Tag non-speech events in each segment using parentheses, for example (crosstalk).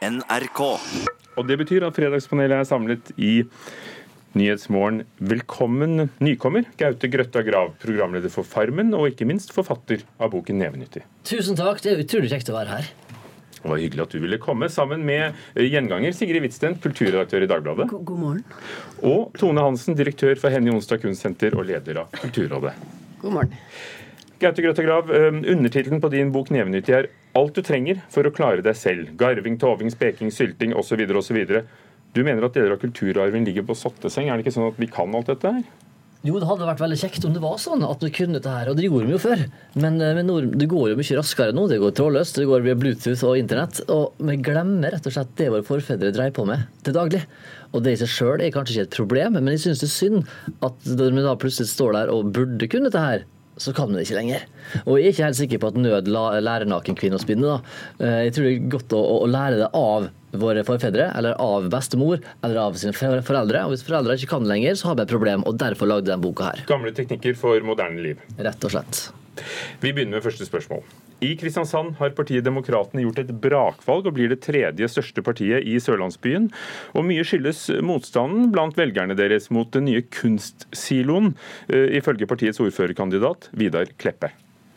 NRK. Og Det betyr at Fredagspanelet er samlet i Nyhetsmorgen. Velkommen nykommer, Gaute Grøtta Grav, programleder for Farmen, og ikke minst forfatter av boken 'Nevenyttig'. Tusen takk, det er utrolig kjekt å være her. Det var hyggelig at du ville komme, sammen med gjenganger Sigrid Hvitsten, kulturredaktør i Dagbladet, God, god morgen. og Tone Hansen, direktør for Henny Onsdag Kunstsenter og leder av Kulturrådet. God morgen. Gaute Grøtta Grav, eh, undertittelen på din bok 'Nevenyttig' er 'Alt du trenger for å klare deg selv'. Garving, toving, speking, sylting osv. osv. Du mener at deler av kulturarven ligger på sotteseng. Er det ikke sånn at vi kan alt dette her? Jo, det hadde vært veldig kjekt om det var sånn at vi kunne dette her, og det gjorde vi jo før. Men, eh, men det går jo mye raskere nå. Det går trådløst, det går via Bluetooth og internett. Og vi glemmer rett og slett det våre forfedre dreier på med til daglig. Og det i seg sjøl er kanskje ikke et problem, men jeg syns det er synd at når vi da plutselig står der og burde kunne dette her, så kan vi det ikke lenger. Og jeg er ikke helt sikker på at nød lærer nakenkvinne å spinne. da. Eh, Jeg tror det er godt å, å, å lære det av våre forfedre, eller av bestemor, eller av sine foreldre. Og hvis foreldre ikke kan det lenger, så har vi et problem, og derfor lagde jeg denne boka her. Gamle teknikker for moderne liv. Rett og slett. Vi begynner med første spørsmål. I Kristiansand har partiet Demokratene gjort et brakvalg og blir det tredje største partiet i sørlandsbyen. Og mye skyldes motstanden blant velgerne deres mot den nye kunstsiloen, eh, ifølge partiets ordførerkandidat Vidar Kleppe.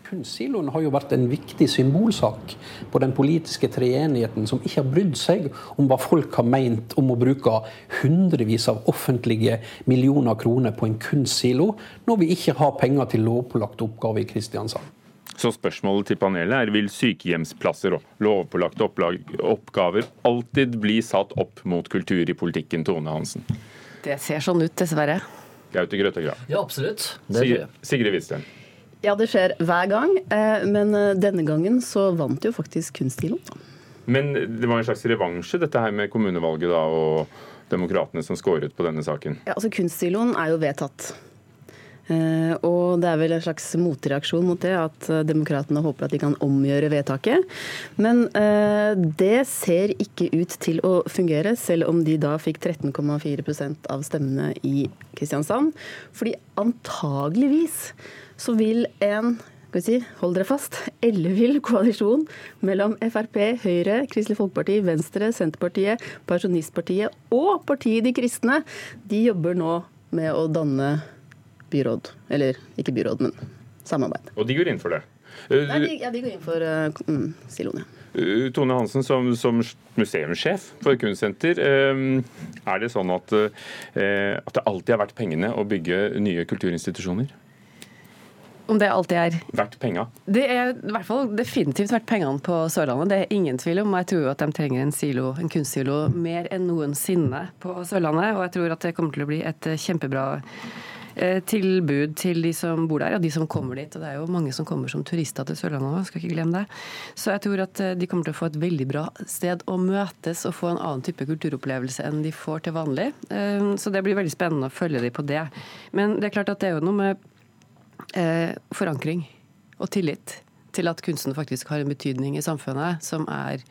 Kunstsiloen har jo vært en viktig symbolsak på den politiske treenigheten som ikke har brydd seg om hva folk har meint om å bruke hundrevis av offentlige millioner kroner på en kunstsilo, når vi ikke har penger til lovpålagte oppgaver i Kristiansand. Så spørsmålet til panelet er vil sykehjemsplasser og lovpålagte oppgaver alltid bli satt opp mot kultur i politikken, Tone Hansen? Det ser sånn ut, dessverre. Gaute Grøtta Grav. Ja, absolutt. Det. Sigrid Sigrid Hvitsten. Ja, det skjer hver gang, eh, men eh, denne gangen så vant jo faktisk kunststilen. Men det var en slags revansje, dette her med kommunevalget da, og demokratene som skåret på denne saken. Ja, altså Kunststiloen er jo vedtatt. Eh, og det er vel en slags motreaksjon mot det, at eh, demokratene håper at de kan omgjøre vedtaket. Men eh, det ser ikke ut til å fungere, selv om de da fikk 13,4% av stemmene i Kristiansand. Fordi antageligvis så vil en si, hold dere fast, ellevill koalisjon mellom Frp, Høyre, Kristelig Folkeparti, Venstre, Senterpartiet, Pensjonistpartiet og Partiet De kristne, de jobber nå med å danne byråd. Eller ikke byråd, men samarbeid. Og de går inn for det. Nei, de, ja, de går inn for uh, mm, siloen, ja. Uh, Tone Hansen, som, som museumssjef for Kunstsenter, er det sånn at, at det alltid har vært pengene å bygge nye kulturinstitusjoner? Om det alltid er Vært penga? Det er i hvert fall definitivt vært pengene på Sørlandet. Det er ingen tvil om. Jeg tror at de trenger en, silo, en kunstsilo mer enn noensinne på Sørlandet. Og jeg tror at det kommer til å bli et kjempebra eh, tilbud til de som bor der, og de som kommer dit. Og det er jo mange som kommer som turister til Sørlandet òg, skal ikke glemme det. Så jeg tror at eh, de kommer til å få et veldig bra sted å møtes og få en annen type kulturopplevelse enn de får til vanlig. Eh, Så det blir veldig spennende å følge dem på det. Men det er klart at det er jo noe med eh, forankring og tillit til at kunsten faktisk har en betydning i samfunnet som er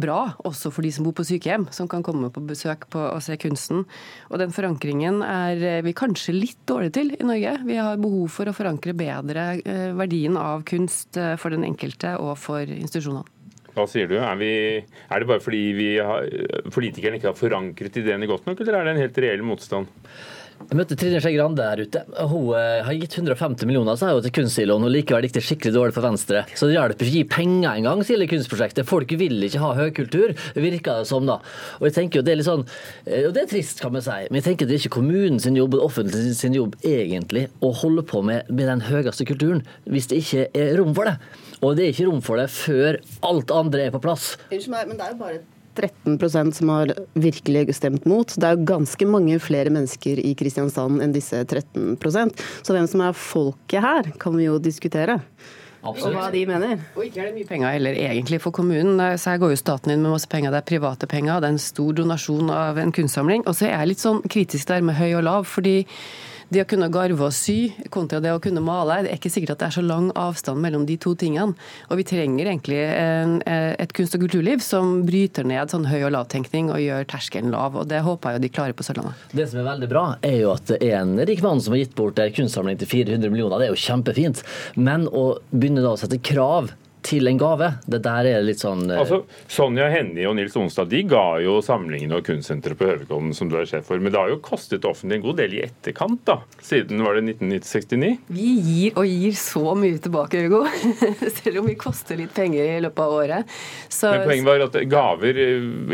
bra, også for de som bor på sykehjem, som kan komme på besøk på og se kunsten. Og den forankringen er eh, vi kanskje litt dårlige til i Norge. Vi har behov for å forankre bedre eh, verdien av kunst eh, for den enkelte og for institusjonene. Hva sier du? Er, vi, er det bare fordi har, politikerne ikke har forankret ideene godt nok, eller er det en helt reell motstand? Jeg møtte Trine Skei Grande her ute. Hun eh, har gitt 150 millioner sa hun, til kunstsiloen, og likevel gikk det skikkelig dårlig for Venstre. Så det hjelper ikke å gi penger engang, sier kunstprosjektet. Folk vil ikke ha høykultur, virker det som da. Og jeg tenker jo det er litt sånn, eh, og det er trist, kan man si, men jeg tenker det er ikke kommunen sin jobb og det sin jobb egentlig å holde på med, med den høyeste kulturen, hvis det ikke er rom for det. Og det er ikke rom for det før alt andre er på plass. Unnskyld meg, men det er jo bare 13% som har virkelig stemt mot. Det er jo ganske mange flere mennesker i Kristiansand enn disse 13% Så hvem som er folket her, kan vi jo diskutere. Absolutt. Og hva de mener. Og ikke er det mye penger heller egentlig for kommunen. Så her går jo staten inn med masse penger. Det er private penger, det er en stor donasjon av en kunstsamling. Og så er jeg litt sånn kritisk der med høy og lav, fordi det å kunne garve og sy kontra det å kunne male, det er ikke sikkert at det er så lang avstand mellom de to tingene. Og vi trenger egentlig en, et kunst- og kulturliv som bryter ned sånn høy- og lavtenkning og gjør terskelen lav. Og det håper jeg de klarer på Sørlandet. Det som er veldig bra, er jo at det er en rik mann som har gitt bort en kunstsamling til 400 millioner. Det er jo kjempefint. Men å begynne da å sette krav til en gave. Det der er litt sånn eh, Altså, Sonja Hennie og Nils Onstad de ga jo samlingene og kunstsenteret på Høvikollen som du er sjef for, men det har jo kostet offentlig en god del i etterkant, da, siden var det 1969? Vi gir og gir så mye tilbake, Hugo. (laughs) Selv om vi koster litt penger i løpet av året. Så, Men poenget var at gaver,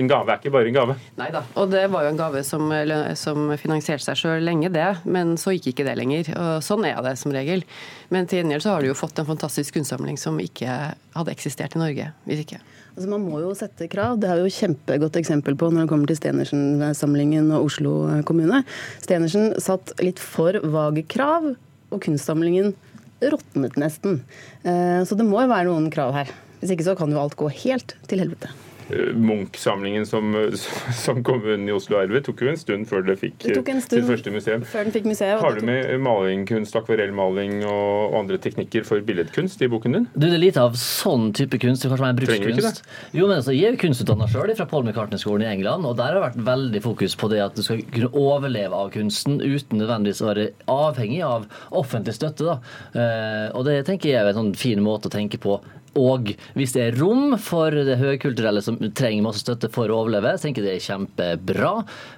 en gave er ikke bare en gave. Nei da. Og det var jo en gave som, som finansierte seg sjøl lenge, det. Men så gikk ikke det lenger. Og sånn er det som regel. Men til gjengjeld så har du jo fått en fantastisk kunstsamling som ikke hadde eksistert i Norge hvis ikke. Altså Man må jo sette krav. Det er jo kjempegodt eksempel på når det kommer til Stenersen-samlingen og Oslo kommune. Stenersen satt litt for vage krav, og kunstsamlingen råtnet nesten. Eh, så det må jo være noen krav her. Hvis ikke så kan jo alt gå helt til helvete. Munch-samlingen som, (laughs) som kommunen i Oslo ervet, tok jo en stund før det fikk Det sitt første museum. Før den fikk museet. Har du med malingkunst, akvarellmaling og andre teknikker for billedkunst i boken din? Du, det er lite av sånn type kunst. kanskje mer Trenger ikke brukskunst. Jo, men altså, Jeg er jo kunstutdanna sjøl fra Paul McCartney-skolen i England, og der har det vært veldig fokus på det at du skal kunne overleve av kunsten uten nødvendigvis å være avhengig av offentlig støtte. da. Eh, og det tenker jeg er en sånn fin måte å tenke på. Og hvis det er rom for det høykulturelle som trenger masse støtte for å overleve, så tenker jeg det er kjempebra.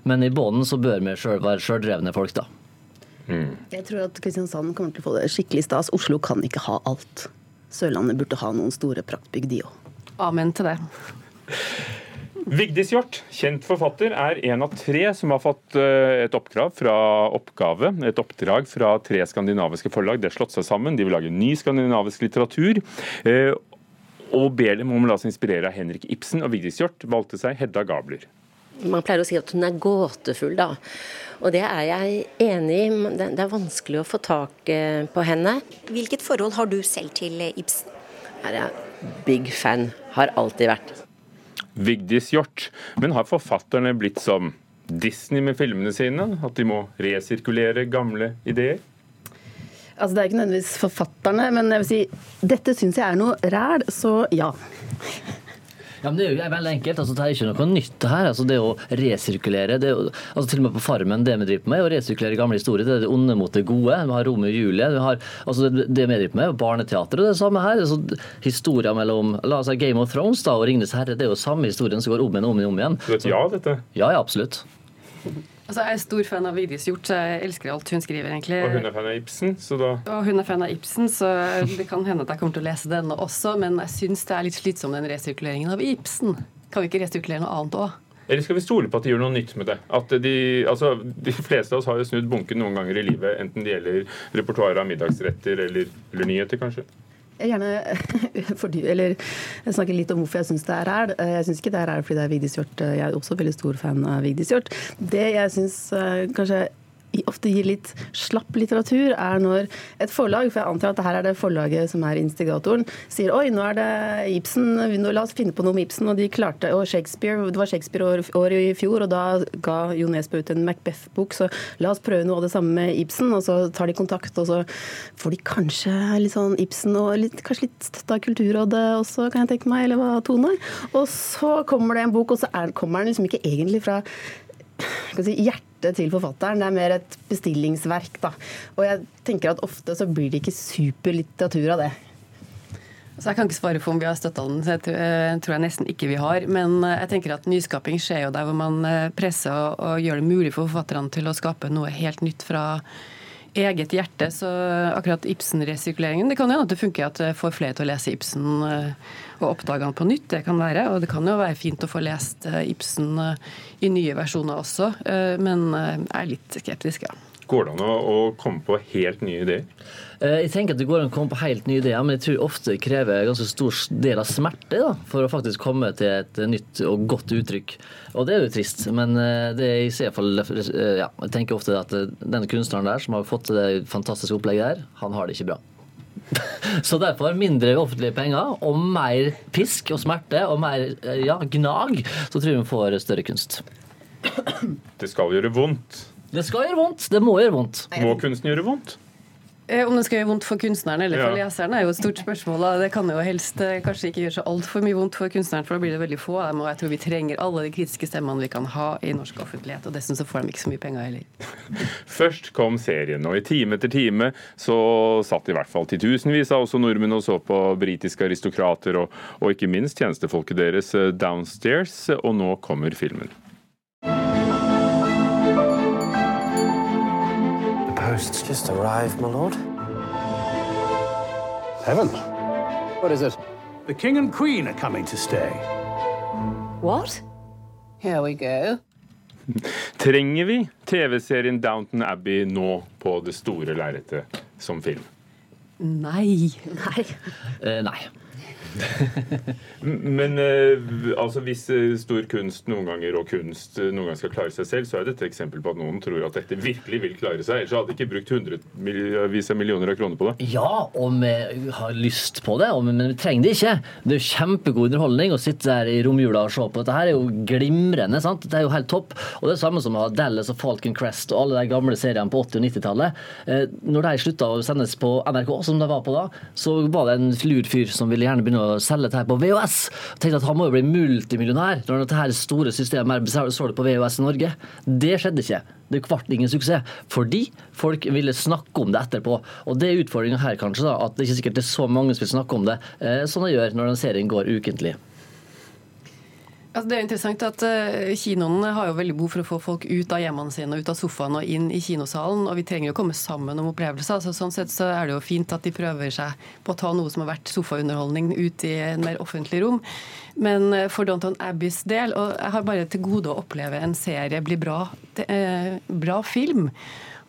Men i bunnen så bør vi selv være sjøldrevne folk, da. Jeg tror at Kristiansand kommer til å få det skikkelig stas. Oslo kan ikke ha alt. Sørlandet burde ha noen store praktbygg, de òg. Amen til det. Vigdis Hjorth, kjent forfatter, er en av tre som har fått eh, et oppdrag fra oppgave, et oppdrag fra tre skandinaviske forlag. Det har slått seg sammen, de vil lage ny skandinavisk litteratur. eh, Og ber dem om å la seg inspirere av Henrik Ibsen, og Vigdis Hjorth valgte seg Hedda Gabler. Man pleier å si at hun er gåtefull, da. Og det er jeg enig i. Det er vanskelig å få tak eh, på henne. Hvilket forhold har du selv til Ibsen? Her er jeg big fan. Har alltid vært. Vigdis Hjort. Men har forfatterne blitt som Disney med filmene sine? At de må resirkulere gamle ideer? Altså, det er ikke nødvendigvis forfatterne, men jeg vil si, dette syns jeg er noe ræl, så ja. Ja, men Det er jo veldig enkelt. altså Det er ikke noe nytt her. altså Det å resirkulere det jo, altså Til og med på Farmen, det vi driver med, å resirkulere gamle historier. Det er det onde mot det gode. Vi har Romeo og Julie. Vi har, altså Det, det vi driver med, er barneteater. og Det er det samme her. altså Historier mellom la oss si Game of Thrones da, og Ringenes herre, det er jo samme historien som går om igjen og om igjen. Du vet ja, dette. Ja, ja, absolutt. Altså, jeg er stor fan av Vigdis Hjorth, så jeg elsker alt hun skriver, egentlig. Og hun er fan av Ibsen, så da Og hun er fan av Ibsen, så det kan hende at jeg kommer til å lese denne også, men jeg syns det er litt slitsom den resirkuleringen av Ibsen. Kan vi ikke resirkulere noe annet òg? Eller skal vi stole på at de gjør noe nytt med det? At de, altså, de fleste av oss har jo snudd bunken noen ganger i livet, enten det gjelder repertoar av middagsretter eller, eller nyheter, kanskje. Jeg gjerne (laughs) fordi, eller jeg snakker litt om hvorfor jeg syns det er ræl. Jeg syns ikke det er ræl fordi det er Vigdis Hjorth. Jeg er også veldig stor fan av Vigdis Hjorth. Det jeg syns kanskje ofte gir litt slapp litteratur, er når et forlag, for jeg antar at det her er det forlaget som er instigatoren, sier oi, nå er det Ibsen, la oss finne på noe med Ibsen, og de klarte, og Shakespeare, det var Shakespeare-året i fjor, og da ga Jo Nesbø ut en Macbeth-bok, så la oss prøve noe av det samme med Ibsen, og så tar de kontakt, og så får de kanskje litt sånn Ibsen og litt, kanskje litt støtte av Kulturrådet også, kan jeg tenke meg, eller hva Tone? Og så kommer det en bok, og så er, kommer den liksom ikke egentlig fra skal jeg hjertet til forfatteren. Det er mer et bestillingsverk. Da. Og jeg tenker at ofte så blir det ikke superlitteratur av det. Så Jeg kan ikke svare på om vi har støtta den, så jeg tror, eh, jeg nesten ikke vi har. Men eh, jeg tenker at nyskaping skjer jo der hvor man eh, presser og gjør det mulig for forfatterne til å skape noe helt nytt fra eget hjerte. Så akkurat Ibsen-resirkuleringen Det kan jo hende at det funker at det får flere til å lese Ibsen eh, og oppdage han på nytt. Det kan være. Og det kan jo være fint å få lest eh, Ibsen eh, i nye versjoner også. Men jeg er litt skeptisk, ja. Går det an å, komme på helt nye ideer? Eh, Jeg tenker at Det går an å komme på helt nye ideer, men jeg tror ofte det krever en ganske stor del av smerte da, for å faktisk komme til et nytt og godt uttrykk. Og det er jo trist, men eh, det er fall eh, ja, Jeg tenker ofte at den kunstneren der som har fått det fantastiske opplegget der, han har det ikke bra. (laughs) Så derfor mindre offentlige penger og mer pisk og smerte og mer eh, ja, gnag, så tror jeg vi får større kunst. Det skal gjøre vondt. Det skal gjøre vondt. Det må gjøre vondt. Må kunsten gjøre vondt? Eh, om det skal gjøre vondt for kunstneren eller for Ja. leseren, er jo et stort spørsmål. Det kan jo helst eh, kanskje ikke gjøre så altfor mye vondt for kunstneren, for da blir det veldig få av dem. Og jeg tror vi trenger alle de kritiske stemmene vi kan ha i norsk offentlighet. Og dessuten så får de ikke så mye penger heller. (laughs) Først kom serien, og i time etter time så satt i hvert fall titusenvis av også nordmenn og så på britiske aristokrater og, og ikke minst tjenestefolket deres eh, downstairs, og nå kommer filmen. Just arrived, my lord. Heaven. What is it? The king and queen are coming to stay. What? Here we go. (laughs) Trenger vi TV-serien Downton Abbey nå på det store lerretet som film? Nei. Nei. Uh, nei. (laughs) Men eh, altså hvis eh, stor kunst noen ganger og kunst eh, noen ganger skal klare seg selv, så er dette et eksempel på at noen tror at dette virkelig vil klare seg. Ellers hadde de ikke brukt hundrevis av millioner av kroner på det. Ja, og vi har lyst på det, men vi trenger det ikke. Det er jo kjempegod underholdning å sitte der i romjula og se på. Dette her er jo glimrende. sant? Det er jo helt topp. Og det er samme som Dallas og Falcon Crest og alle de gamle seriene på 80- og 90-tallet. Eh, når de slutta å sendes på NRK, som de var på da, så var det en lur fyr som ville gjerne begynne å selge dette her på VHS. Jeg tenkte at han må jo bli multimillionær når dette her store systemet så det på VHS i Norge. Det skjedde ikke. Det ble ingen suksess. Fordi folk ville snakke om det etterpå. Og det er utfordringa her, kanskje, da, at det ikke sikkert det er så mange som vil snakke om det, eh, som det gjør når den serien går ukentlig. Altså, det er jo interessant at uh, Kinoene har jo veldig behov for å få folk ut av hjemmene sine og ut av sofaen og inn i kinosalen. Og vi trenger jo å komme sammen om opplevelser. Altså, sånn sett så er det jo fint at de prøver seg på å ta noe som har vært sofaunderholdning ut i en mer offentlig rom. Men uh, for Downton Abbeys del, og jeg har bare til gode å oppleve en serie bli bra, uh, bra film.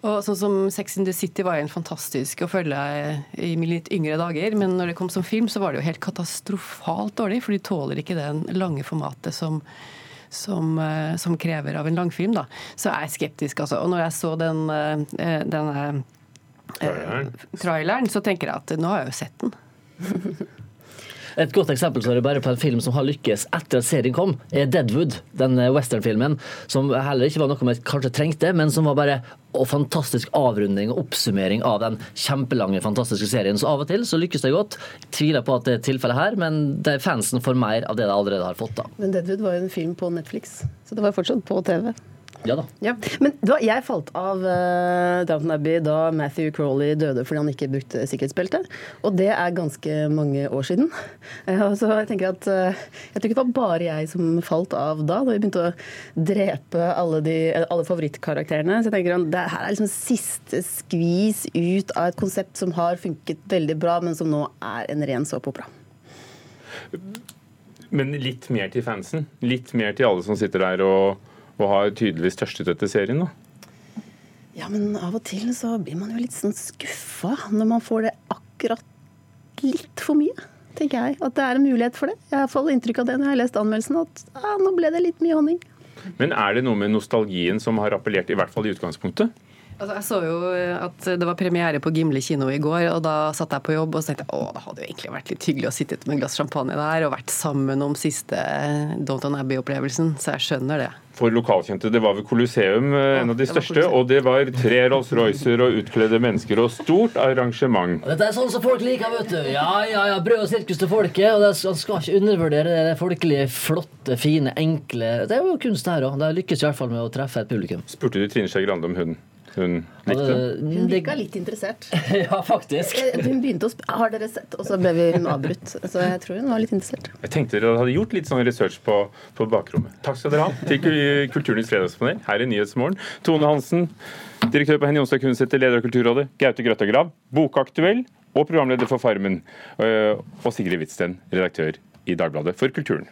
Og sånn som Sex in the City var jo en fantastisk å følge i mine litt yngre dager, men når det kom som film, så var det jo helt katastrofalt dårlig, for de tåler ikke det lange formatet som, som, eh, som krever av en langfilm. da. Så jeg er skeptisk, altså. Og når jeg så den, eh, denne Traileren. traileren, så tenker jeg at nå har jeg jo sett den. (laughs) Et godt eksempel så er det bare på en film som har lykkes etter at serien kom, er Deadwood. Den eh, westernfilmen som heller ikke var noe vi kanskje trengte, men som var bare og fantastisk avrunding og oppsummering av den kjempelange, fantastiske serien. Så av og til så lykkes det godt. Jeg tviler på at det er tilfellet her, men det er fansen får mer av det de allerede har fått. da. Men Deadwood var jo en film på Netflix, så det var fortsatt på TV. Ja da. Ja. Men da, jeg falt av uh, Downton Abbey da Matthew Crowley døde fordi han ikke brukte sikkerhetsbelte. Og det er ganske mange år siden. Uh, (laughs) så jeg tenker at uh, jeg tror ikke det var bare jeg som falt av da, da vi begynte å drepe alle, de, alle favorittkarakterene. Så jeg tenker at det her er liksom siste skvis ut av et konsept som har funket veldig bra, men som nå er en ren såpeopera. Men litt mer til fansen. Litt mer til alle som sitter der og, og har tydeligvis tørstet etter serien. da. Ja, men av og til så blir man jo litt sånn skuffa når man får det akkurat litt for mye, tenker jeg. At det er en mulighet for det. Jeg har fått inntrykk av det når jeg har lest anmeldelsen, at ah, nå ble det litt mye honning. Men er det noe med nostalgien som har appellert, i hvert fall i utgangspunktet? Altså, jeg så jo at det var premiere på Gimle kino i går, og da satt jeg på jobb og tenkte å, det hadde jo egentlig vært litt hyggelig å sitte med et glass champagne der og vært sammen om siste Downton Abbey-opplevelsen, så jeg skjønner det. For lokalkjente, det var ved Colosseum, eh, en av de største, og det var tre Rolls-Roycer og utkledde mennesker og stort arrangement. Dette er sånn som folk liker, vet du. Ja, ja, ja, Brød og sirkus til folket. og det, Man skal ikke undervurdere det folkelige, flotte, fine, enkle Det er jo kunst her òg. De lykkes i hvert fall med å treffe et publikum. Spurte du Trine Skei Grande om hun, hun likte? Hun virka litt interessert. (laughs) Ja, faktisk. Eh, Hun begynte å sp Har dere sett? Og så ble vi hun avbrutt. Så jeg tror hun var litt interessert. Jeg tenkte dere hadde gjort litt sånn research på, på bakrommet. Takk skal dere ha til Kul- Kulturnytts fredagspanel her i Nyhetsmorgen. Tone Hansen, direktør på Henny Jonstad Kunstsenter, leder av Kulturrådet. Gaute Grøtta Grav, bokaktuell og programleder for Farmen. øh, Og Sigrid Hvitsten, redaktør i Dagbladet for Kulturen.